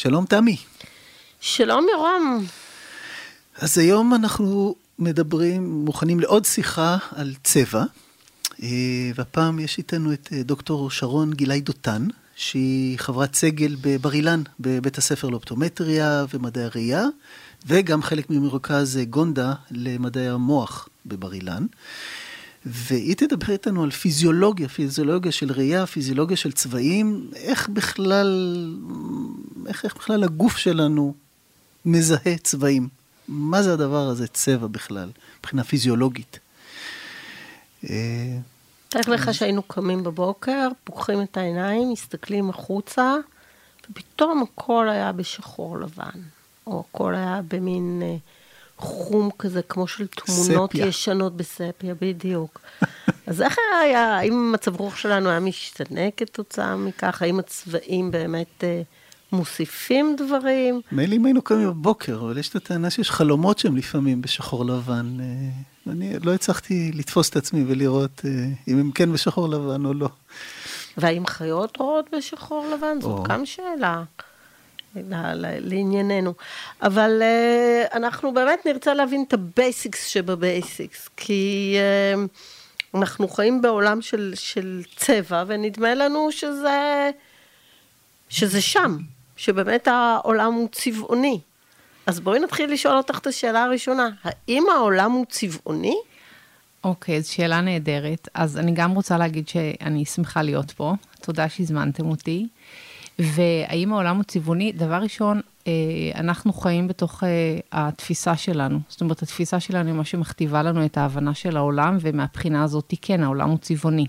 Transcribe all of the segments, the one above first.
שלום תמי. שלום ירום. אז היום אנחנו מדברים, מוכנים לעוד שיחה על צבע, אה, והפעם יש איתנו את אה, דוקטור שרון גילאי דותן, שהיא חברת סגל בבר אילן, בבית הספר לאופטומטריה ומדעי הראייה, וגם חלק ממרכז אה, גונדה למדעי המוח בבר אילן. והיא תדבר איתנו על פיזיולוגיה, פיזיולוגיה של ראייה, פיזיולוגיה של צבעים, איך בכלל, איך, איך בכלל הגוף שלנו מזהה צבעים. מה זה הדבר הזה, צבע בכלל, מבחינה פיזיולוגית. אה, תאר לך שהיינו קמים בבוקר, פוקחים את העיניים, מסתכלים החוצה, ופתאום הכל היה בשחור לבן, או הכל היה במין אה, חום כזה, כמו של תמונות ספיה. ישנות בספיה, בדיוק. אז איך היה, האם מצב רוח שלנו היה משתנה כתוצאה מכך? האם הצבעים באמת... אה, מוסיפים דברים. מילא אם היינו קמים בבוקר, אבל יש את הטענה שיש חלומות שהם לפעמים בשחור לבן. אה, אני לא הצלחתי לתפוס את עצמי ולראות אה, אם הם כן בשחור לבן או לא. והאם חיות רואות בשחור לבן? זאת גם שאלה. לענייננו. אבל אה, אנחנו באמת נרצה להבין את ה basics שב basics, כי אה, אנחנו חיים בעולם של, של צבע, ונדמה לנו שזה, שזה שם. שבאמת העולם הוא צבעוני. אז בואי נתחיל לשאול אותך את השאלה הראשונה, האם העולם הוא צבעוני? אוקיי, זו שאלה נהדרת. אז אני גם רוצה להגיד שאני שמחה להיות פה, תודה שהזמנתם אותי. והאם העולם הוא צבעוני? דבר ראשון, אה, אנחנו חיים בתוך אה, התפיסה שלנו. זאת אומרת, התפיסה שלנו היא מה שמכתיבה לנו את ההבנה של העולם, ומהבחינה הזאת, כן, העולם הוא צבעוני.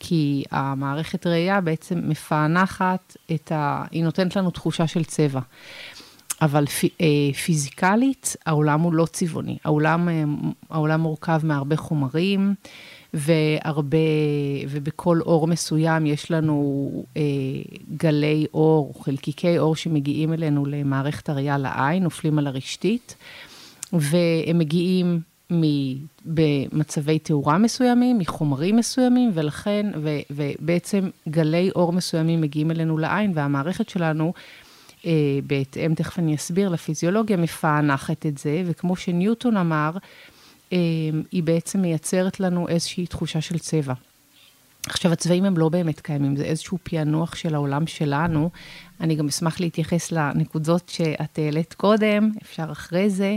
כי המערכת ראייה בעצם מפענחת את ה... היא נותנת לנו תחושה של צבע. אבל אה, פיזיקלית, העולם הוא לא צבעוני. העולם, העולם מורכב מהרבה חומרים, והרבה, ובכל אור מסוים יש לנו אה, גלי אור, חלקיקי אור שמגיעים אלינו למערכת הראייה לעין, נופלים על הרשתית, והם מגיעים במצבי תאורה מסוימים, מחומרים מסוימים, ולכן, ו, ובעצם גלי אור מסוימים מגיעים אלינו לעין, והמערכת שלנו, אה, בהתאם, תכף אני אסביר, לפיזיולוגיה, מפענחת את זה, וכמו שניוטון אמר, היא בעצם מייצרת לנו איזושהי תחושה של צבע. עכשיו, הצבעים הם לא באמת קיימים, זה איזשהו פענוח של העולם שלנו. אני גם אשמח להתייחס לנקודות שאת העלית קודם, אפשר אחרי זה.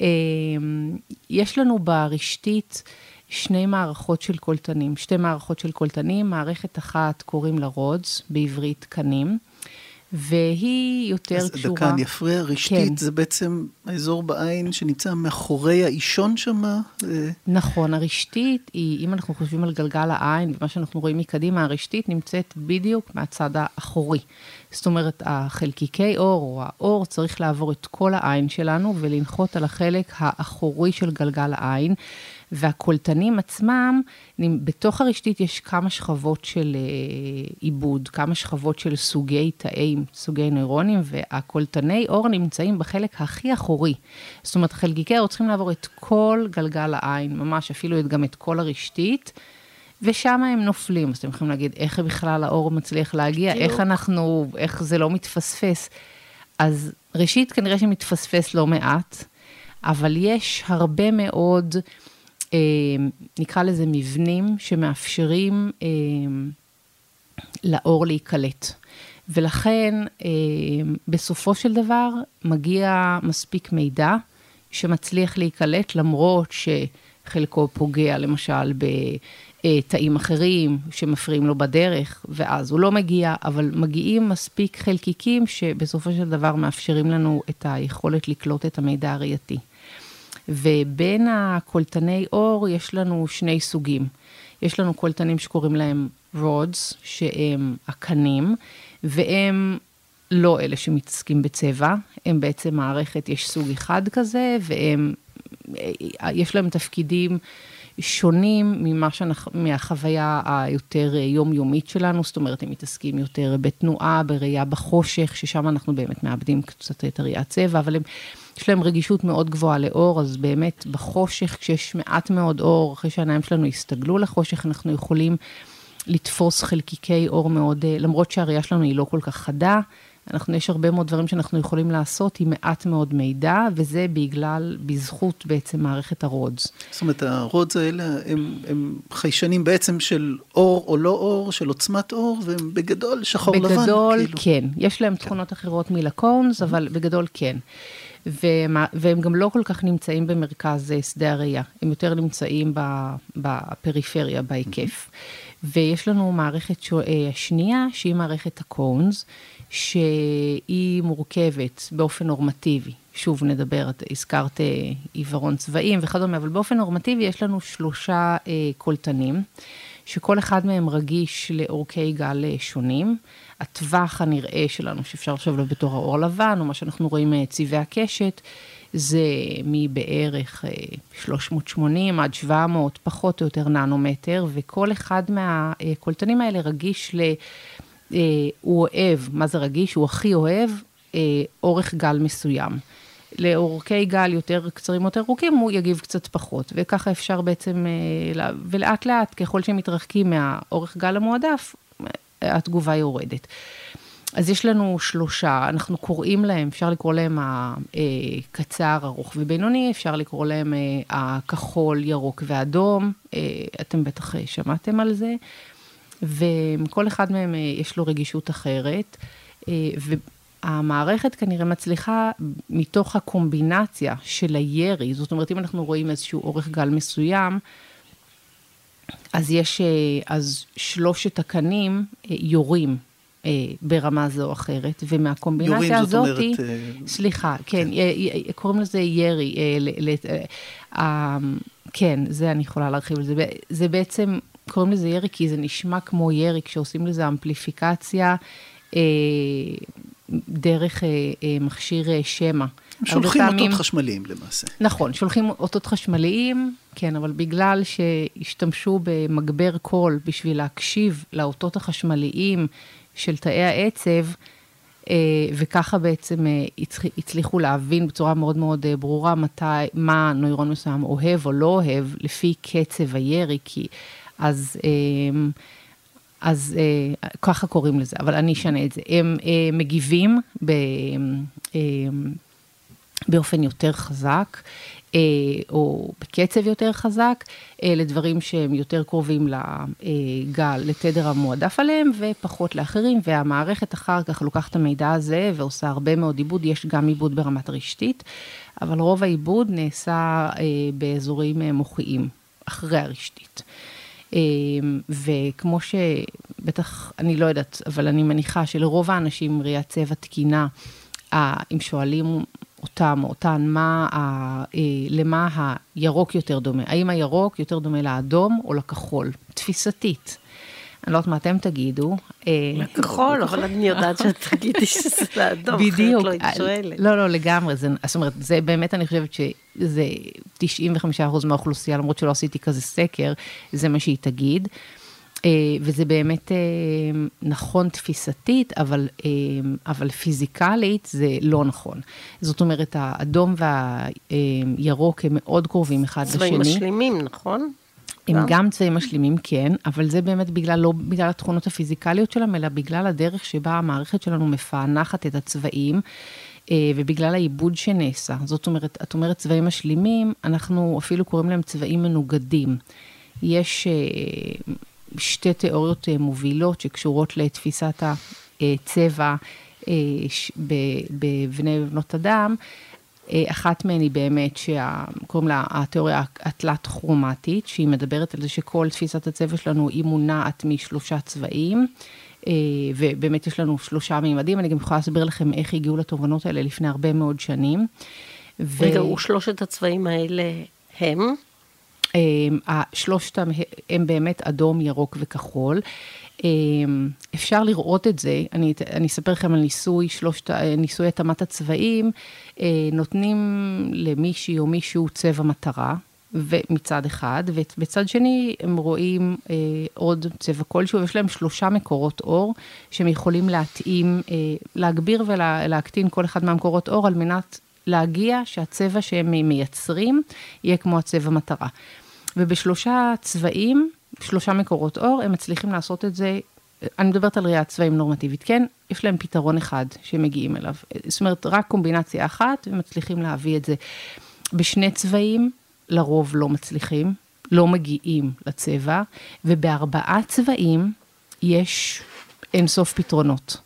אמ, יש לנו ברשתית שני מערכות של קולטנים, שתי מערכות של קולטנים, מערכת אחת קוראים לה רודס, בעברית קנים. והיא יותר אז קשורה... אז דקה, אני אפריע, רשתית כן. זה בעצם האזור בעין שנמצא מאחורי האישון שם? אה, נכון, הרשתית היא, אם אנחנו חושבים על גלגל העין ומה שאנחנו רואים מקדימה, הרשתית נמצאת בדיוק מהצד האחורי. זאת אומרת, החלקיקי אור או האור צריך לעבור את כל העין שלנו ולנחות על החלק האחורי של גלגל העין. והקולטנים עצמם, בתוך הרשתית יש כמה שכבות של אה, עיבוד, כמה שכבות של סוגי תאים, סוגי נוירונים, והקולטני אור נמצאים בחלק הכי אחורי. זאת אומרת, חלקיקי האור צריכים לעבור את כל גלגל העין, ממש אפילו גם את כל הרשתית. ושם הם נופלים. אז אתם יכולים להגיד, איך בכלל האור מצליח להגיע, כאילו... איך אנחנו, איך זה לא מתפספס. אז ראשית, כנראה שמתפספס לא מעט, אבל יש הרבה מאוד, נקרא לזה מבנים, שמאפשרים אה, לאור להיקלט. ולכן, אה, בסופו של דבר, מגיע מספיק מידע שמצליח להיקלט, למרות שחלקו פוגע, למשל, ב... אה, תאים אחרים שמפריעים לו בדרך, ואז הוא לא מגיע, אבל מגיעים מספיק חלקיקים שבסופו של דבר מאפשרים לנו את היכולת לקלוט את המידע הראייתי. ובין הקולטני אור יש לנו שני סוגים. יש לנו קולטנים שקוראים להם רודס, שהם הקנים, והם לא אלה שמתעסקים בצבע, הם בעצם מערכת, יש סוג אחד כזה, והם, יש להם תפקידים שונים ממה שאנחנו, מהחוויה היותר יומיומית שלנו, זאת אומרת, הם מתעסקים יותר בתנועה, בראייה בחושך, ששם אנחנו באמת מאבדים קצת את הראיית צבע, אבל הם, יש להם רגישות מאוד גבוהה לאור, אז באמת בחושך, כשיש מעט מאוד אור, אחרי שהעיניים שלנו הסתגלו לחושך, אנחנו יכולים לתפוס חלקיקי אור מאוד, למרות שהראייה שלנו היא לא כל כך חדה, אנחנו, יש הרבה מאוד דברים שאנחנו יכולים לעשות עם מעט מאוד מידע, וזה בגלל, בזכות בעצם מערכת הרודס. זאת אומרת, הרודס האלה הם, הם חיישנים בעצם של אור או לא אור, של עוצמת אור, והם בגדול שחור בגדול, לבן. בגדול, כאילו. כן. יש להם כן. תכונות אחרות מלקונס, אבל בגדול כן. ומה, והם גם לא כל כך נמצאים במרכז אה, שדה הראייה, הם יותר נמצאים בפריפריה, בהיקף. ויש לנו מערכת אה, שנייה, שהיא מערכת הקונס, שהיא מורכבת באופן נורמטיבי. שוב נדבר, את הזכרת אה, עיוורון צבעים וכדומה, אבל באופן נורמטיבי יש לנו שלושה קולטנים, שכל אחד מהם רגיש לאורכי גל שונים. הטווח הנראה שלנו, שאפשר לחשוב עליו בתור האור לבן, או מה שאנחנו רואים אה, צבעי הקשת, זה מבערך 380 אה, עד 700, פחות או יותר ננומטר, וכל אחד מהקולטנים האלה רגיש ל... אה, הוא אוהב, מה זה רגיש? הוא הכי אוהב אורך גל מסוים. לאורכי גל יותר קצרים או יותר ארוכים, הוא יגיב קצת פחות. וככה אפשר בעצם, ולאט לאט, ככל שהם מתרחקים מהאורך גל המועדף, התגובה יורדת. אז יש לנו שלושה, אנחנו קוראים להם, אפשר לקרוא להם הקצר, ארוך ובינוני, אפשר לקרוא להם הכחול, ירוק ואדום, אתם בטח שמעתם על זה, וכל אחד מהם יש לו רגישות אחרת, והמערכת כנראה מצליחה מתוך הקומבינציה של הירי, זאת אומרת, אם אנחנו רואים איזשהו אורך גל מסוים, אז יש, אה, אז שלושת הקנים אה, יורים אה, ברמה זו או אחרת, ומהקומבינציה הזאת, אומרת... סליחה, כן, כן. קוראים לזה ירי, כן, זה אני יכולה להרחיב על זה, זה בעצם, קוראים לזה ירי כי זה נשמע כמו ירי, כשעושים לזה אמפליפיקציה דרך מכשיר שמע. הם שולחים פעמים... אותות חשמליים למעשה. נכון, שולחים אותות חשמליים, כן, אבל בגלל שהשתמשו במגבר קול בשביל להקשיב לאותות החשמליים של תאי העצב, אה, וככה בעצם אה, הצליחו להבין בצורה מאוד מאוד אה, ברורה מתי, מה נוירון מסוים אוהב או לא אוהב, לפי קצב הירי, כי אז... אז אה, ככה קוראים לזה, אבל אני אשנה את זה. הם אה, מגיבים ב, אה, באופן יותר חזק, אה, או בקצב יותר חזק, אה, לדברים שהם יותר קרובים לגל, לתדר המועדף עליהם, ופחות לאחרים, והמערכת אחר כך לוקחת את המידע הזה ועושה הרבה מאוד עיבוד, יש גם עיבוד ברמת רשתית, אבל רוב העיבוד נעשה אה, באזורים מוחיים, אחרי הרשתית. וכמו שבטח, אני לא יודעת, אבל אני מניחה שלרוב האנשים ראיית צבע תקינה, אם שואלים אותם או אותן, מה ה, אה, למה הירוק יותר דומה. האם הירוק יותר דומה לאדום או לכחול? תפיסתית. אני לא יודעת מה אתם תגידו. אה, לכחול, אבל אני יודעת שאת תגידי שזה לאדום, בדיוק. לא שואלת. לא, לא, לגמרי. זאת אומרת, זה באמת, אני חושבת שזה 95% מהאוכלוסייה, למרות שלא עשיתי כזה סקר, זה מה שהיא תגיד. אה, וזה באמת אה, נכון תפיסתית, אבל, אבל פיזיקלית זה לא נכון. זאת אומרת, האדום והירוק הם מאוד קרובים אחד לשני. צבעים משלימים, נכון? הם גם צבעים משלימים, כן, אבל זה באמת בגלל, לא בגלל התכונות הפיזיקליות שלהם, אלא בגלל הדרך שבה המערכת שלנו מפענחת את הצבעים. ובגלל העיבוד שנעשה. זאת אומרת, את אומרת צבעים משלימים, אנחנו אפילו קוראים להם צבעים מנוגדים. יש שתי תיאוריות אה, מובילות שקשורות לתפיסת הצבע אה, בבני ובנות אדם. אה, אחת מהן היא באמת, שקוראים לה התיאוריה התלת-כרומטית, שהיא מדברת על זה שכל תפיסת הצבע שלנו היא מונעת משלושה צבעים, ובאמת יש לנו שלושה מימדים, אני גם יכולה להסביר לכם איך הגיעו לתובנות האלה לפני הרבה מאוד שנים. רגע, ו... ושלושת הצבעים האלה הם? אמ, שלושתם הם באמת אדום, ירוק וכחול. אמ, אפשר לראות את זה, אני, אני אספר לכם על ניסוי, שלושת, ניסוי התאמת הצבעים, אה, נותנים למישהי או מישהו צבע מטרה, מצד אחד, ובצד שני הם רואים אה, עוד צבע כלשהו, ויש להם שלושה מקורות אור שהם יכולים להתאים, אה, להגביר ולהקטין כל אחד מהמקורות אור על מנת להגיע שהצבע שהם מייצרים יהיה כמו הצבע מטרה. ובשלושה צבעים, שלושה מקורות אור, הם מצליחים לעשות את זה אני מדברת על ראיית צבעים נורמטיבית, כן, יש להם פתרון אחד שהם מגיעים אליו. זאת אומרת, רק קומבינציה אחת, ומצליחים להביא את זה. בשני צבעים, לרוב לא מצליחים, לא מגיעים לצבע, ובארבעה צבעים יש אינסוף פתרונות.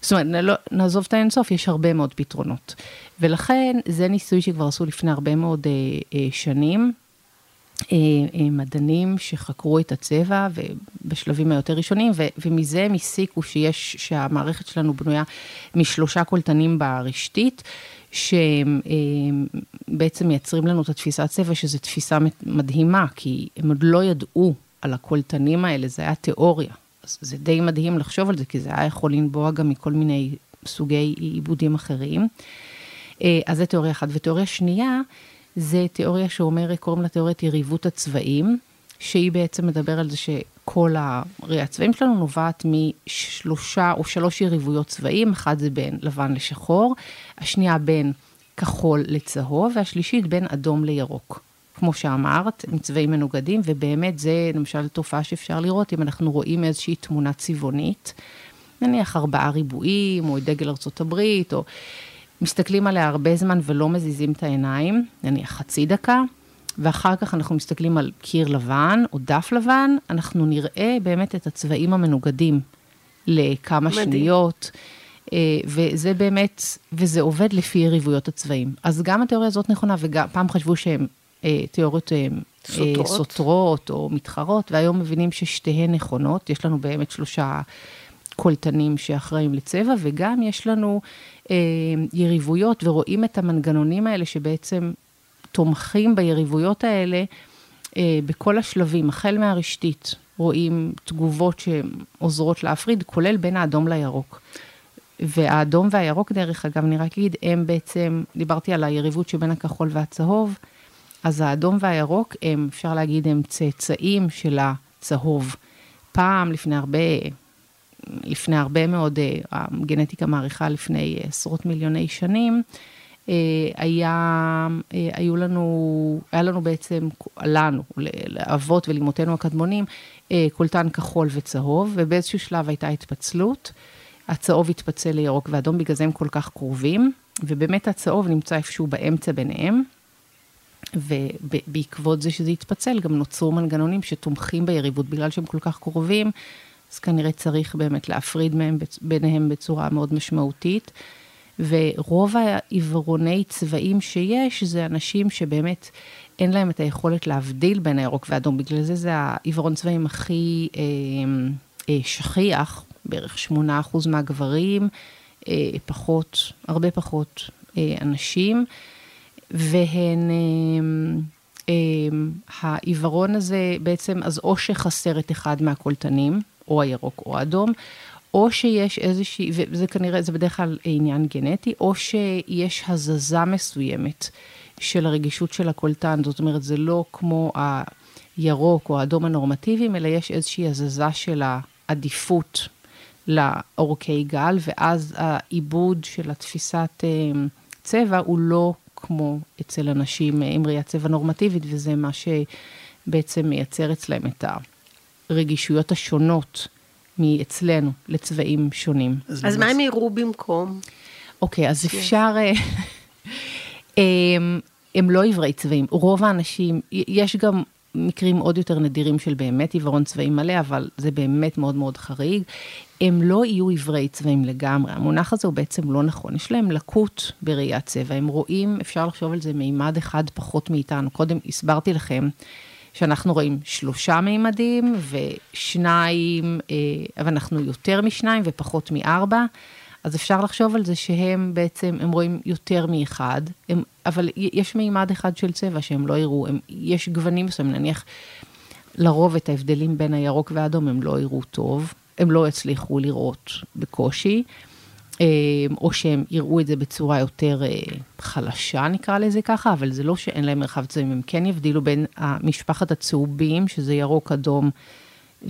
זאת אומרת, לא, נעזוב את האינסוף, יש הרבה מאוד פתרונות. ולכן, זה ניסוי שכבר עשו לפני הרבה מאוד אה, אה, שנים. אה, אה, מדענים שחקרו את הצבע ובשלבים היותר ראשונים, ומזה הם הסיקו שיש, שהמערכת שלנו בנויה משלושה קולטנים ברשתית, שהם אה, בעצם מייצרים לנו את התפיסת צבע, שזו תפיסה מדהימה, כי הם עוד לא ידעו על הקולטנים האלה, זה היה תיאוריה. אז זה די מדהים לחשוב על זה, כי זה היה יכול לנבוע גם מכל מיני סוגי עיבודים אחרים. אז זה תיאוריה אחת. ותיאוריה שנייה, זה תיאוריה שאומרת, קוראים לה תיאוריית יריבות הצבעים, שהיא בעצם מדבר על זה שכל הראיית צבעים שלנו נובעת משלושה או שלוש יריבויות צבעים, אחד זה בין לבן לשחור, השנייה בין כחול לצהוב, והשלישית בין אדום לירוק. כמו שאמרת, עם צבעים מנוגדים, ובאמת זה למשל תופעה שאפשר לראות אם אנחנו רואים איזושהי תמונה צבעונית, נניח ארבעה ריבועים, או דגל ארצות הברית, או מסתכלים עליה הרבה זמן ולא מזיזים את העיניים, נניח חצי דקה, ואחר כך אנחנו מסתכלים על קיר לבן או דף לבן, אנחנו נראה באמת את הצבעים המנוגדים לכמה מדהים. שניות. אה, וזה באמת, וזה עובד לפי יריבויות הצבעים. אז גם התיאוריה הזאת נכונה, וגם פעם חשבו שהן אה, תיאוריות אה, סותרות. סותרות או מתחרות, והיום מבינים ששתיהן נכונות. יש לנו באמת שלושה קולטנים שאחראים לצבע, וגם יש לנו אה, יריבויות, ורואים את המנגנונים האלה שבעצם תומכים ביריבויות האלה אה, בכל השלבים, החל מהרשתית, רואים תגובות שעוזרות להפריד, כולל בין האדום לירוק. והאדום והירוק, דרך אגב, אני רק אגיד, הם בעצם, דיברתי על היריבות שבין הכחול והצהוב, אז האדום והירוק הם, אפשר להגיד, הם צאצאים של הצהוב. פעם, לפני הרבה, לפני הרבה מאוד, אה, הגנטיקה מעריכה לפני עשרות מיליוני שנים, אה, היה, אה, היו לנו, היה לנו בעצם, לנו, לאבות ולאמותינו הקדמונים, קולטן כחול וצהוב, ובאיזשהו שלב הייתה התפצלות. הצהוב התפצל לירוק ואדום, בגלל זה הם כל כך קרובים, ובאמת הצהוב נמצא איפשהו באמצע ביניהם. ובעקבות זה שזה התפצל, גם נוצרו מנגנונים שתומכים ביריבות, בגלל שהם כל כך קרובים, אז כנראה צריך באמת להפריד מהם, ביניהם בצורה מאוד משמעותית. ורוב העיוורוני צבעים שיש, זה אנשים שבאמת אין להם את היכולת להבדיל בין הירוק והאדום, בגלל זה זה העיוורון צבעים הכי אה, אה, שכיח, בערך 8% מהגברים, אה, פחות, הרבה פחות אה, אנשים, והן... אה, העיוורון הזה בעצם, אז או שחסר את אחד מהקולטנים, או הירוק או האדום, או שיש איזושהי, וזה כנראה, זה בדרך כלל עניין גנטי, או שיש הזזה מסוימת של הרגישות של הקולטן, זאת אומרת, זה לא כמו הירוק או האדום הנורמטיביים, אלא יש איזושהי הזזה של העדיפות לאורכי גל, ואז העיבוד של התפיסת אה, צבע הוא לא כמו אצל אנשים עם ראיית צבע נורמטיבית, וזה מה שבעצם מייצר אצלם את ה... הרגישויות השונות מאצלנו לצבעים שונים. אז, אז מה הם יראו במקום? אוקיי, אז כן. אפשר... אה, הם, הם לא עיוורי צבעים. רוב האנשים, יש גם מקרים עוד יותר נדירים של באמת עיוורון צבעים מלא, אבל זה באמת מאוד מאוד חריג. הם לא יהיו עיוורי צבעים לגמרי. המונח הזה הוא בעצם לא נכון. יש להם לקות בראיית צבע. הם רואים, אפשר לחשוב על זה מימד אחד פחות מאיתנו. קודם הסברתי לכם שאנחנו רואים שלושה מימדים ושניים, אה, אבל אנחנו יותר משניים ופחות מארבע. אז אפשר לחשוב על זה שהם בעצם, הם רואים יותר מאחד, הם, אבל יש מימד אחד של צבע שהם לא יראו, הם, יש גוונים מסוימים, נניח, לרוב את ההבדלים בין הירוק והאדום הם לא יראו טוב, הם לא יצליחו לראות בקושי. אה, או שהם יראו את זה בצורה יותר אה, חלשה, נקרא לזה ככה, אבל זה לא שאין להם מרחב צבעים, הם כן יבדילו בין המשפחת הצהובים, שזה ירוק, אדום,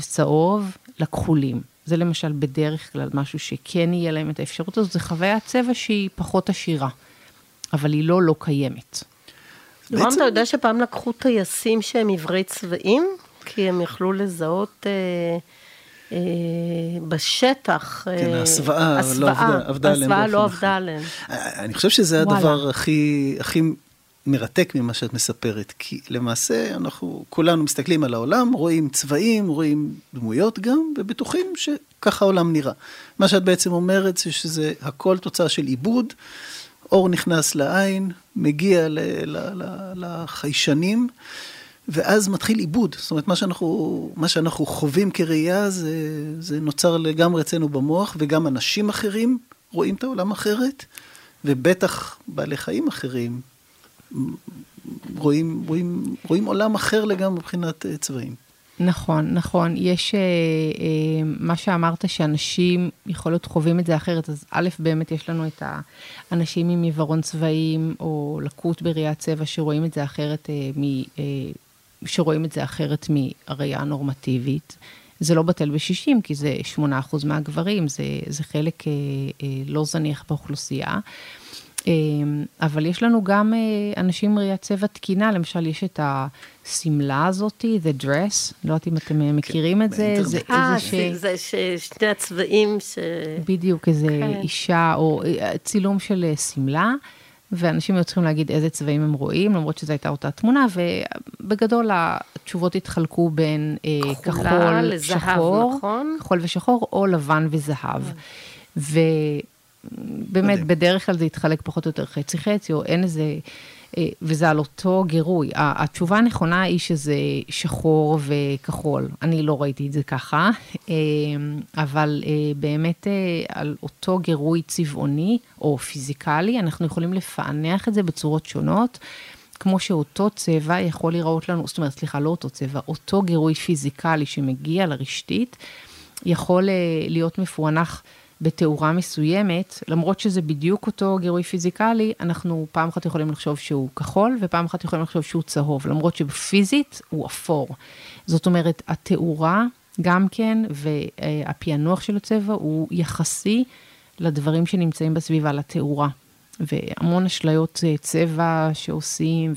צהוב, לכחולים. זה למשל בדרך כלל משהו שכן יהיה להם את האפשרות הזאת, זה חוויית צבע שהיא פחות עשירה, אבל היא לא לא קיימת. בעצם... אתה יודע שפעם לקחו טייסים שהם עיוורי צבעים? כי הם יכלו לזהות... אה... בשטח. כן, ההסוואה לא עבדה עליהם. ההסוואה לא עבדה עליהם. אני חושב שזה הדבר הכי, הכי מרתק ממה שאת מספרת, כי למעשה אנחנו כולנו מסתכלים על העולם, רואים צבעים, רואים דמויות גם, ובטוחים שככה העולם נראה. מה שאת בעצם אומרת זה שזה הכל תוצאה של עיבוד, אור נכנס לעין, מגיע לחיישנים, ואז מתחיל עיבוד. זאת אומרת, מה שאנחנו, מה שאנחנו חווים כראייה, זה, זה נוצר לגמרי אצלנו במוח, וגם אנשים אחרים רואים את העולם אחרת, ובטח בעלי חיים אחרים רואים, רואים, רואים עולם אחר לגמרי מבחינת אה, צבעים. נכון, נכון. יש אה, אה, מה שאמרת שאנשים יכול להיות חווים את זה אחרת, אז א', באמת יש לנו את האנשים עם עיוורון צבעים או לקות בראיית צבע שרואים את זה אחרת, אה, מ, אה, שרואים את זה אחרת מהראייה הנורמטיבית. זה לא בטל בשישים, כי זה 8% מהגברים, זה, זה חלק אה, אה, לא זניח באוכלוסייה. אה, אבל יש לנו גם אה, אנשים עם ראיית צבע תקינה, למשל יש את השמלה הזאתי, The Dress, לא יודעת אם אתם אה, כן, מכירים את זה. זה אה, זה שני הצבעים ש... בדיוק, איזה כן. אישה, או אה, צילום של שמלה. ואנשים היו צריכים להגיד איזה צבעים הם רואים, למרות שזו הייתה אותה תמונה, ובגדול התשובות התחלקו בין כחול, לזהב, שחור, נכון? כחול ושחור, או לבן וזהב. ו... באמת, בדרך כלל זה יתחלק פחות או יותר חצי-חצי, או אין איזה... אה, וזה על אותו גירוי. התשובה הנכונה היא שזה שחור וכחול. אני לא ראיתי את זה ככה, אה, אבל אה, באמת על אותו גירוי צבעוני או פיזיקלי, אנחנו יכולים לפענח את זה בצורות שונות. כמו שאותו צבע יכול להיראות לנו, זאת אומרת, סליחה, לא אותו צבע, אותו גירוי פיזיקלי שמגיע לרשתית, יכול להיות מפוענח בתאורה מסוימת, למרות שזה בדיוק אותו גירוי פיזיקלי, אנחנו פעם אחת יכולים לחשוב שהוא כחול, ופעם אחת יכולים לחשוב שהוא צהוב, למרות שפיזית הוא אפור. זאת אומרת, התאורה גם כן, והפענוח של הצבע הוא יחסי לדברים שנמצאים בסביבה, לתאורה. והמון אשליות אה, צבע שעושים,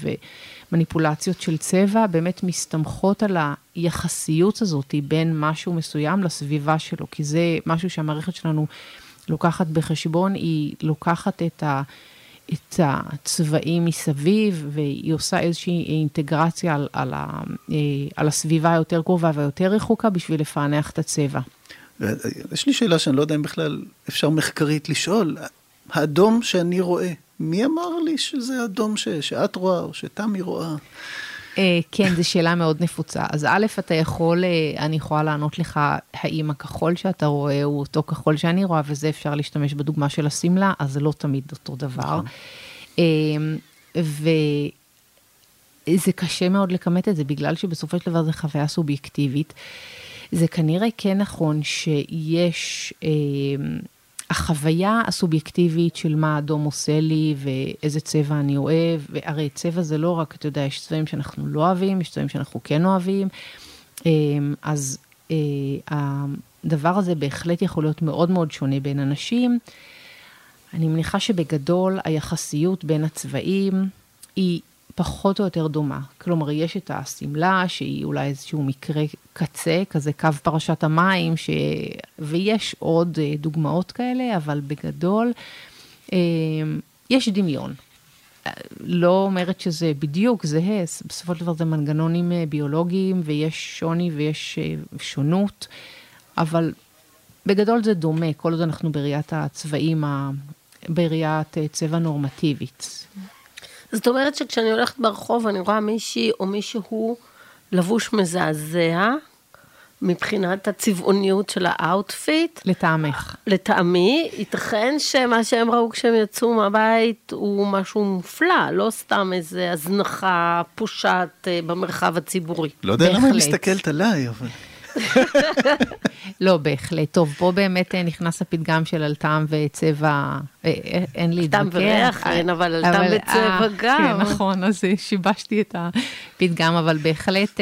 ומניפולציות של צבע, באמת מסתמכות על היחסיות הזאת בין משהו מסוים לסביבה שלו, כי זה משהו שהמערכת שלנו לוקחת בחשבון, היא לוקחת את ה... את הצבעים מסביב, והיא עושה איזושהי אינטגרציה על, על, ה, אה, על הסביבה היותר קרובה והיותר רחוקה בשביל לפענח את הצבע. יש לי שאלה שאני לא יודע אם בכלל אפשר מחקרית לשאול. האדום שאני רואה, מי אמר לי שזה אדום ש, שאת רואה או שתמי רואה? אה, כן, זו שאלה מאוד נפוצה. אז א', אתה יכול, אה, אני יכולה לענות לך, האם הכחול שאתה רואה הוא אותו כחול שאני רואה, וזה אפשר להשתמש בדוגמה של השמלה, אז זה לא תמיד אותו דבר. נכון. אה, וזה קשה מאוד לכמת את זה, בגלל שבסופו של דבר זו חוויה סובייקטיבית. זה כנראה כן נכון שיש... החוויה הסובייקטיבית של מה אדום עושה לי ואיזה צבע אני אוהב, והרי צבע זה לא רק, אתה יודע, יש צבעים שאנחנו לא אוהבים, יש צבעים שאנחנו כן אוהבים, אמ, אז אה, הדבר הזה בהחלט יכול להיות מאוד מאוד שונה בין אנשים. אני מניחה שבגדול היחסיות בין הצבעים היא פחות או יותר דומה. כלומר, יש את השמלה, שהיא אולי איזשהו מקרה קצה, כזה קו פרשת המים, ש... ויש עוד אה, דוגמאות כאלה, אבל בגדול, אה, יש דמיון. לא אומרת שזה בדיוק זהה, בסופו של דבר זה מנגנונים אה, ביולוגיים, ויש שוני ויש שונות, אבל בגדול זה דומה, כל עוד אנחנו בראיית הצבעים, בראיית צבע נורמטיבית. זאת אומרת שכשאני הולכת ברחוב אני רואה מישהי או מישהו לבוש מזעזע, מבחינת הצבעוניות של ה outfit. לטעמך. לטעמי, ייתכן שמה שהם ראו כשהם יצאו מהבית הוא משהו מופלא, לא סתם איזה הזנחה פושעת אה, במרחב הציבורי. לא יודע למה היא מסתכלת עליי, אבל... לא, בהחלט. טוב, פה באמת אה, נכנס הפתגם של על טעם וצבע, אה, אה, אין לי טעם וריח אין, אבל על טעם וצבע גם. כן, נכון, אז שיבשתי את הפתגם, אבל בהחלט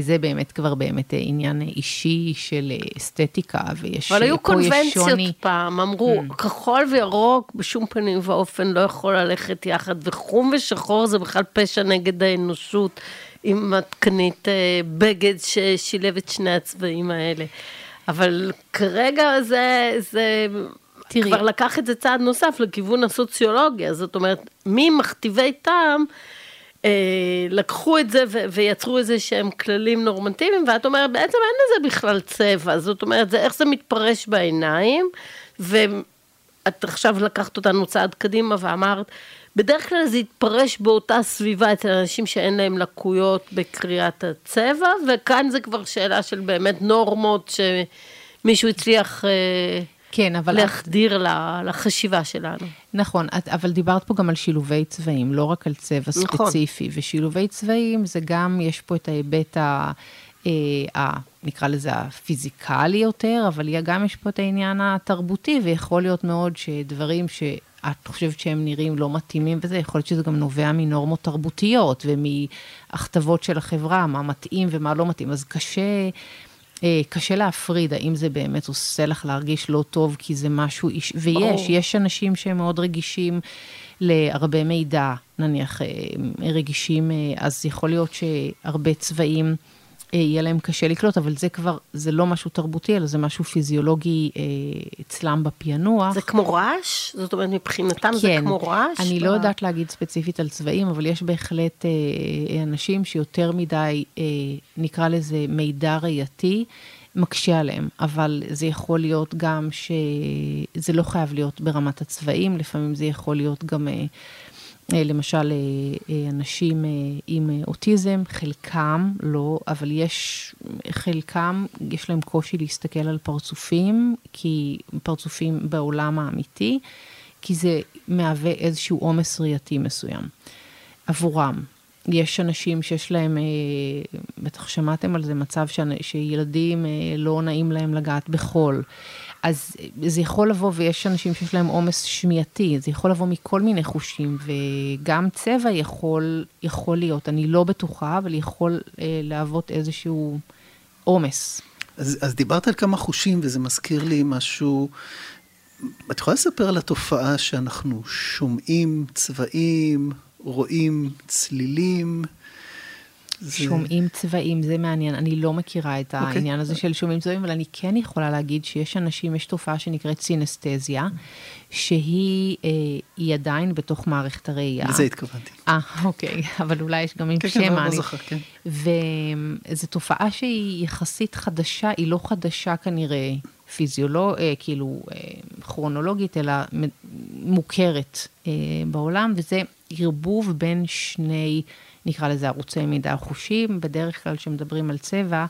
זה באמת כבר באמת עניין אישי של אסתטיקה, ויש אבל היו קונבנציות פעם, אמרו, mm. כחול וירוק בשום פנים ואופן לא יכול ללכת יחד, וחום ושחור זה בכלל פשע נגד האנושות. אם את קנית אה, בגד ששילב את שני הצבעים האלה. אבל כרגע זה, זה תראי. כבר לקח את זה צעד נוסף לכיוון הסוציולוגיה, זאת אומרת, ממכתיבי טעם, אה, לקחו את זה ו- ויצרו איזה שהם כללים נורמטיביים, ואת אומרת, בעצם אין לזה בכלל צבע, זאת אומרת, זה איך זה מתפרש בעיניים, ואת עכשיו לקחת אותנו צעד קדימה ואמרת, בדרך כלל זה יתפרש באותה סביבה אצל אנשים שאין להם לקויות בקריאת הצבע, וכאן זה כבר שאלה של באמת נורמות שמישהו הצליח... אה, כן, אבל... להחדיר את... לחשיבה שלנו. נכון, את, אבל דיברת פה גם על שילובי צבעים, לא רק על צבע נכון. ספציפי. ושילובי צבעים זה גם, יש פה את ההיבט ה... אה, ה, נקרא לזה הפיזיקלי יותר, אבל גם יש פה את העניין התרבותי, ויכול להיות מאוד שדברים שאת חושבת שהם נראים לא מתאימים וזה, יכול להיות שזה גם נובע מנורמות תרבותיות ומהכתבות של החברה, מה מתאים ומה לא מתאים. אז קשה... אה, קשה להפריד, האם זה באמת עושה לך להרגיש לא טוב, כי זה משהו, איש, ויש, oh. יש אנשים שהם מאוד רגישים להרבה מידע, נניח אה, רגישים, אה, אז יכול להיות שהרבה צבעים יהיה להם קשה לקלוט, אבל זה כבר, זה לא משהו תרבותי, אלא זה משהו פיזיולוגי אה, אצלם בפענוח. זה כמו רעש? זאת אומרת, מבחינתם כן, זה כמו רעש? אני ב... לא יודעת להגיד ספציפית על צבעים, אבל יש בהחלט אה, אה, אנשים שיותר מדי, אה, נקרא לזה מידע ראייתי. מקשה עליהם, אבל זה יכול להיות גם שזה לא חייב להיות ברמת הצבעים, לפעמים זה יכול להיות גם אה, למשל, אה, אה, אנשים עם אוטיזם, חלקם לא, אבל יש, חלקם, יש להם קושי להסתכל על פרצופים, כי פרצופים בעולם האמיתי, כי זה מהווה איזשהו עומס ראייתי מסוים עבורם. יש אנשים שיש להם, בטח שמעתם על זה, מצב שילדים לא נעים להם לגעת בחול. אז זה יכול לבוא, ויש אנשים שיש להם עומס שמיעתי, זה יכול לבוא מכל מיני חושים, וגם צבע יכול, יכול להיות, אני לא בטוחה, אבל יכול אה, להוות איזשהו עומס. אז, אז דיברת על כמה חושים, וזה מזכיר לי משהו... את יכולה לספר על התופעה שאנחנו שומעים צבעים, רואים צלילים? זה... שומעים צבעים, זה מעניין. אני לא מכירה את okay. אוקיי. העניין הזה של שומעים צבעים, אבל אני כן יכולה להגיד שיש אנשים, יש תופעה שנקראת סינסטזיה, שהיא אה, עדיין בתוך מערכת הראייה. לזה התכוונתי. אה, אוקיי, אבל אולי יש גם עם כן, שם. כן, לא זוכר, כן. וזו תופעה שהיא יחסית חדשה, היא לא חדשה כנראה. פיזיולוג, אה, כאילו אה, כרונולוגית, אלא מוכרת אה, בעולם, וזה ערבוב בין שני נקרא לזה ערוצי מידע חושים, בדרך כלל כשמדברים על צבע,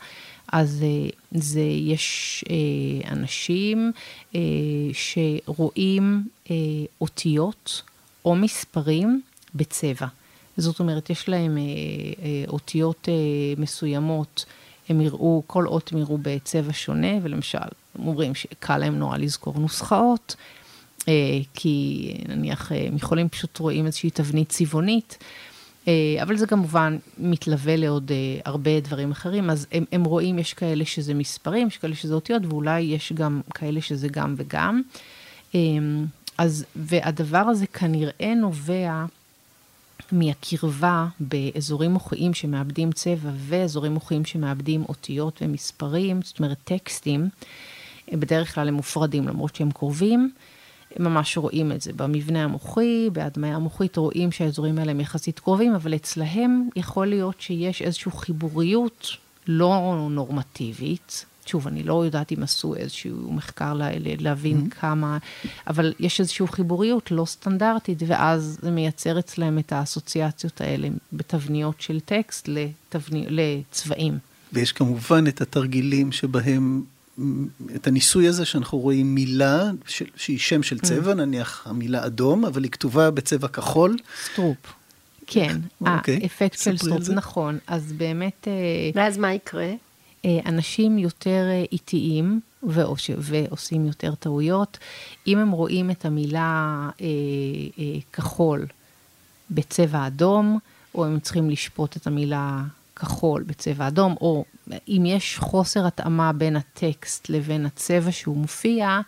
אז אה, זה, יש אה, אנשים אה, שרואים אותיות או מספרים בצבע. זאת אומרת, יש להם אותיות מסוימות, הם יראו, כל אות הם יראו בצבע שונה, ולמשל, אומרים שקל להם נורא לזכור נוסחאות, כי נניח הם יכולים פשוט רואים איזושהי תבנית צבעונית. אה, אבל זה כמובן מתלווה לעוד אה, הרבה דברים אחרים, אז הם, הם רואים, יש כאלה שזה מספרים, יש כאלה שזה אותיות, ואולי יש גם כאלה שזה גם וגם. אה, אז, והדבר הזה כנראה נובע מהקרבה באזורים מוחיים שמאבדים צבע ואזורים מוחיים שמאבדים אותיות ומספרים, זאת אומרת טקסטים, בדרך כלל הם מופרדים למרות שהם קרובים. ממש רואים את זה במבנה המוחי, בהדמיה המוחית רואים שהאזורים האלה הם יחסית קרובים, אבל אצלהם יכול להיות שיש איזושהי חיבוריות לא נורמטיבית. שוב, אני לא יודעת אם עשו איזשהו מחקר לה, להבין mm-hmm. כמה, אבל יש איזושהי חיבוריות לא סטנדרטית, ואז זה מייצר אצלם את האסוציאציות האלה בתבניות של טקסט לתבני, לצבעים. ויש כמובן את התרגילים שבהם את הניסוי הזה שאנחנו רואים מילה ש... שהיא שם של צבע, mm. נניח המילה אדום, אבל היא כתובה בצבע כחול. סטרופ. כן, אוקיי. האפקט של סטרופ, נכון. אז באמת... אה, ואז מה יקרה? אה, אנשים יותר אה, איטיים ועוש... ועושים יותר טעויות. אם הם רואים את המילה אה, אה, כחול בצבע אדום, או הם צריכים לשפוט את המילה כחול בצבע אדום, או אם יש חוסר התאמה בין הטקסט לבין הצבע שהוא מופיע,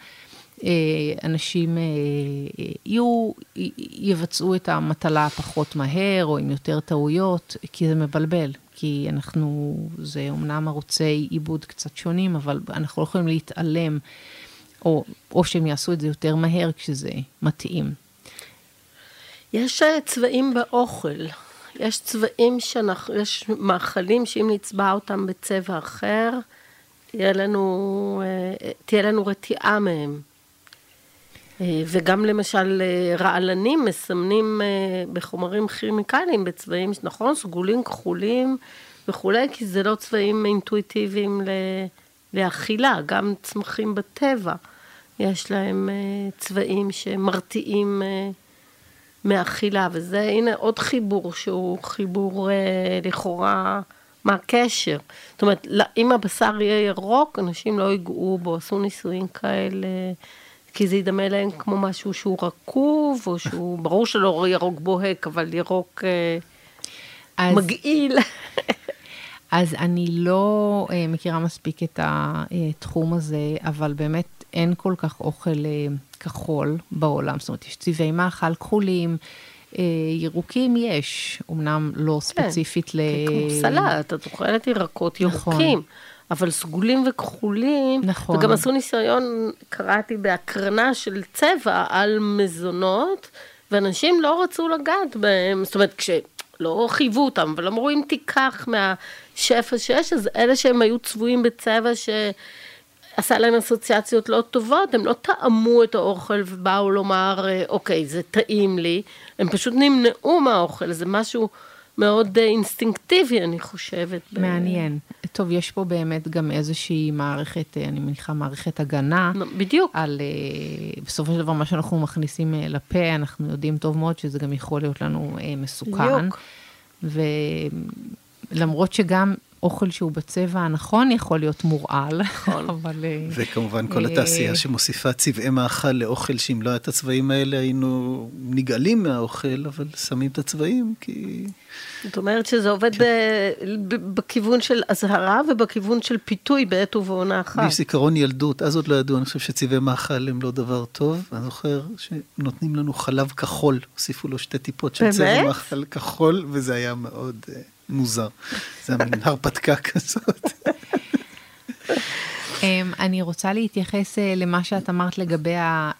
אה, אנשים אה, יהיו, יבצעו את המטלה פחות מהר או עם יותר טעויות, כי זה מבלבל. כי אנחנו, זה אומנם ערוצי עיבוד קצת שונים, אבל אנחנו לא יכולים להתעלם, או, או שהם יעשו את זה יותר מהר כשזה מתאים. יש אה, צבעים באוכל. יש צבעים שאנחנו, יש מאכלים שאם נצבע אותם בצבע אחר, תהיה לנו, אה, תהיה לנו רתיעה מהם. אה, וגם למשל רעלנים מסמנים בחומרים כימיקליים בצבעים, נכון? סגולים, כחולים וכולי, כי זה לא צבעים אינטואיטיביים לאכילה, גם צמחים בטבע יש להם צבעים שמרתיעים מאכילה, וזה הנה עוד חיבור שהוא חיבור אה, לכאורה, מה הקשר? זאת אומרת, אם הבשר יהיה ירוק, אנשים לא ייגעו בו, עשו ניסויים כאלה, כי זה ידמה להם כמו משהו שהוא רקוב, או שהוא, ברור שלא ירוק בוהק, אבל ירוק אה, אז... מגעיל. אז אני לא uh, מכירה מספיק את התחום הזה, אבל באמת אין כל כך אוכל uh, כחול בעולם. זאת אומרת, יש צבעי מאכל כחולים, uh, ירוקים יש, אמנם לא כן, ספציפית כן, ל... כמו סלט, את אוכלת ירקות נכון. ירוקים. אבל סגולים וכחולים, נכון. וגם עשו ניסיון, קראתי בהקרנה של צבע על מזונות, ואנשים לא רצו לגעת בהם, זאת אומרת, כש... לא חייבו אותם, אבל אמרו, אם תיקח מהשפע שיש, אז אלה שהם היו צבועים בצבע שעשה להם אסוציאציות לא טובות, הם לא טעמו את האוכל ובאו לומר, אוקיי, זה טעים לי, הם פשוט נמנעו מהאוכל, זה משהו... מאוד אה, אינסטינקטיבי, אני חושבת. מעניין. ב... טוב, יש פה באמת גם איזושהי מערכת, אה, אני מניחה, מערכת הגנה. בדיוק. על אה, בסופו של דבר, מה שאנחנו מכניסים לפה, אנחנו יודעים טוב מאוד שזה גם יכול להיות לנו מסוכן. בדיוק. ולמרות שגם אוכל שהוא בצבע הנכון יכול להיות מורעל, נכון. אבל... אה, וכמובן כל התעשייה אה, שמוסיפה צבעי מאכל לאוכל, שאם לא היה את הצבעים האלה היינו נגעלים מהאוכל, אבל שמים את הצבעים כי... זאת אומרת שזה עובד כן. בכיוון של אזהרה ובכיוון של פיתוי בעת ובעונה אחת. יש זיכרון ילדות, אז עוד לא ידעו, אני חושב שצבעי מאכל הם לא דבר טוב. אני זוכר שנותנים לנו חלב כחול, הוסיפו לו שתי טיפות של צבע מאכל כחול, וזה היה מאוד... מוזר. זה מין הרפתקה כזאת. אמ, אני רוצה להתייחס אה, למה שאת אמרת לגבי אה,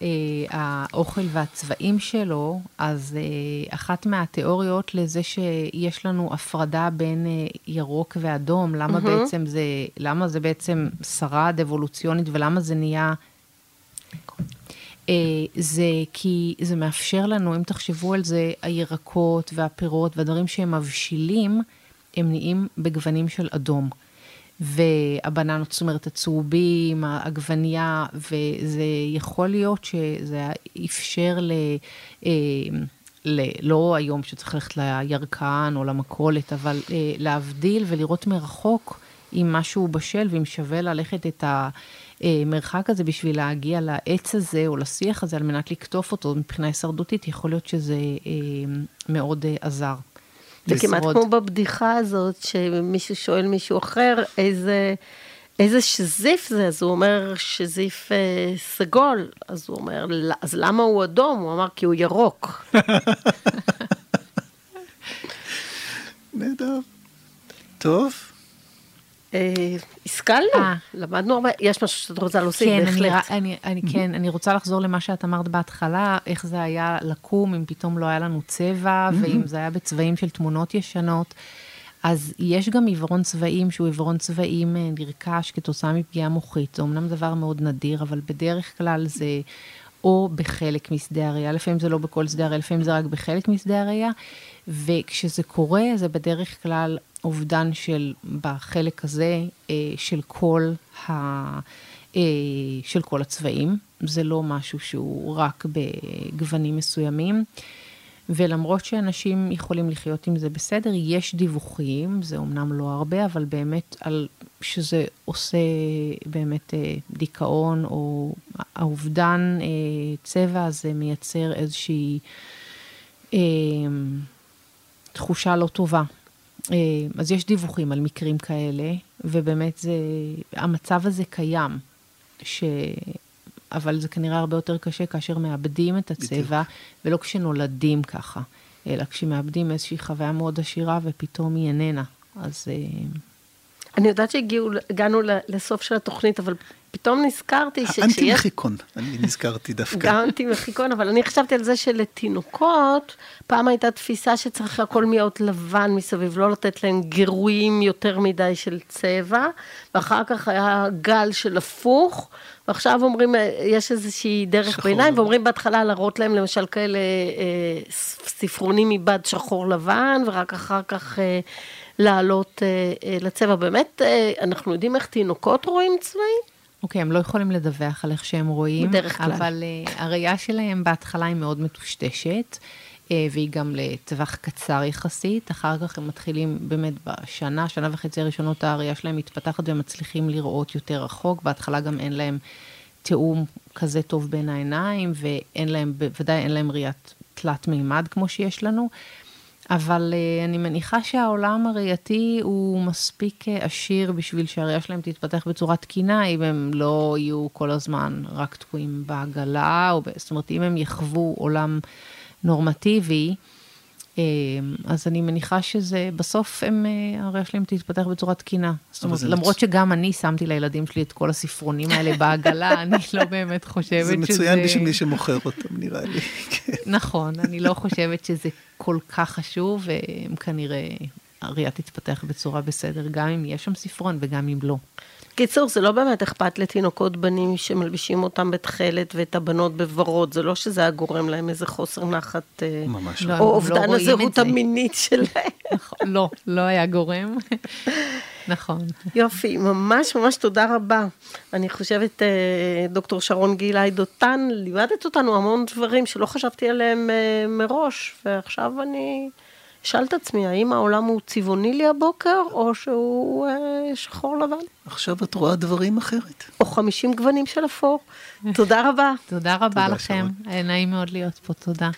האוכל והצבעים שלו, אז אה, אחת מהתיאוריות לזה שיש לנו הפרדה בין ירוק ואדום, למה. בעצם זה, למה זה בעצם שרד אבולוציונית ולמה זה נהיה... זה כי זה מאפשר לנו, אם תחשבו על זה, הירקות והפירות והדברים שהם מבשילים, הם נהיים בגוונים של אדום. והבננות, זאת אומרת, הצהובים, העגבנייה, וזה יכול להיות שזה אפשר ל... אה, ל... לא היום שצריך ללכת לירקן או למכולת, אבל אה, להבדיל ולראות מרחוק אם משהו בשל ואם שווה ללכת את המרחק הזה בשביל להגיע לעץ הזה או לשיח הזה על מנת לקטוף אותו מבחינה הישרדותית, יכול להיות שזה אה, מאוד עזר. זה כמעט כמו בבדיחה הזאת, שמישהו שואל מישהו אחר, איזה, איזה שזיף זה? אז הוא אומר, שזיף אה, סגול. אז הוא אומר, אז למה הוא אדום? הוא אמר, כי הוא ירוק. נהדר. טוב. אה, השכלנו, אה. למדנו הרבה, יש משהו שאת רוצה להוסיף, כן, בהחלט. אני, אני, כן, אני רוצה לחזור למה שאת אמרת בהתחלה, איך זה היה לקום, אם פתאום לא היה לנו צבע, ואם זה היה בצבעים של תמונות ישנות. אז יש גם עיוורון צבעים שהוא עיוורון צבעים אה, נרכש כתוצאה מפגיעה מוחית. זה אמנם דבר מאוד נדיר, אבל בדרך כלל זה או בחלק משדה הראייה, לפעמים זה לא בכל שדה הראייה, לפעמים זה רק בחלק משדה הראייה, וכשזה קורה, זה בדרך כלל אובדן של, בחלק הזה, אה, של כל, ה, אה, של כל הצבעים. זה לא משהו שהוא רק בגוונים מסוימים. ולמרות שאנשים יכולים לחיות עם זה בסדר, יש דיווחים, זה אומנם לא הרבה, אבל באמת על שזה עושה באמת אה, דיכאון, או האובדן צבע הזה מייצר איזושהי תחושה לא טובה. אה, אז יש דיווחים על מקרים כאלה, ובאמת זה, המצב הזה קיים, ש... אבל זה כנראה הרבה יותר קשה כאשר מאבדים את הצבע, בדיוק. ולא כשנולדים ככה, אלא כשמאבדים איזושהי חוויה מאוד עשירה ופתאום היא איננה. אז... אני יודעת שהגענו לסוף של התוכנית, אבל פתאום נזכרתי שכשיש... האנטי-מחיקון, אני נזכרתי דווקא. גם אנטי-מחיקון, אבל אני חשבתי על זה שלתינוקות, פעם הייתה תפיסה שצריך הכל להיות לבן מסביב, לא לתת להם גירויים יותר מדי של צבע, ואחר כך היה גל של הפוך, ועכשיו אומרים, יש איזושהי דרך ביניים, ואומרים בהתחלה להראות להם למשל כאלה אה, ספרונים מבד שחור לבן, ורק אחר כך... אה, לעלות אה, אה, לצבע. באמת, אה, אנחנו יודעים איך תינוקות רואים צבעים? אוקיי, okay, הם לא יכולים לדווח על איך שהם רואים. בדרך כלל. אבל uh, הראייה שלהם בהתחלה היא מאוד מטושטשת, uh, והיא גם לטווח קצר יחסית. אחר כך הם מתחילים באמת בשנה, שנה וחצי הראשונות הראייה שלהם מתפתחת ומצליחים לראות יותר רחוק. בהתחלה גם אין להם תיאום כזה טוב בין העיניים, ואין להם, בוודאי אין להם ראיית תלת מימד כמו שיש לנו. אבל uh, אני מניחה שהעולם הראייתי הוא מספיק uh, עשיר בשביל שהראייה שלהם תתפתח בצורה תקינה, אם הם לא יהיו כל הזמן רק תקועים בעגלה, או, זאת אומרת, אם הם יחוו עולם נורמטיבי, אז אני מניחה שזה, בסוף הם, uh, הראייה שלהם תתפתח בצורה תקינה. זאת אומרת, למרות. שגם אני שמתי לילדים שלי את כל הספרונים האלה בעגלה, אני לא באמת חושבת שזה... זה מצוין בשביל מי שמוכר אותם, נראה לי. כן. נכון, אני לא חושבת שזה כל כך חשוב, והם כנראה, הראייה תתפתח בצורה בסדר, גם אם יש שם ספרון וגם אם לא. קיצור, זה לא באמת אכפת לתינוקות בנים שמלבישים אותם בתכלת ואת הבנות בוורוד, זה לא שזה היה גורם להם איזה חוסר נחת, אה, ממש לא. או לא אובדן לא הזהות המינית שלהם. נכון, לא, לא היה גורם. נכון. יופי, ממש ממש תודה רבה. אני חושבת, אה, דוקטור שרון גילי דותן, לימדת אותנו המון דברים שלא חשבתי עליהם אה, מראש, ועכשיו אני אשאל את עצמי, האם העולם הוא צבעוני לי הבוקר, או שהוא אה, שחור לבן? עכשיו את רואה דברים אחרת. או 50 גוונים של אפור. תודה רבה. תודה רבה לכם, נעים מאוד להיות פה, תודה.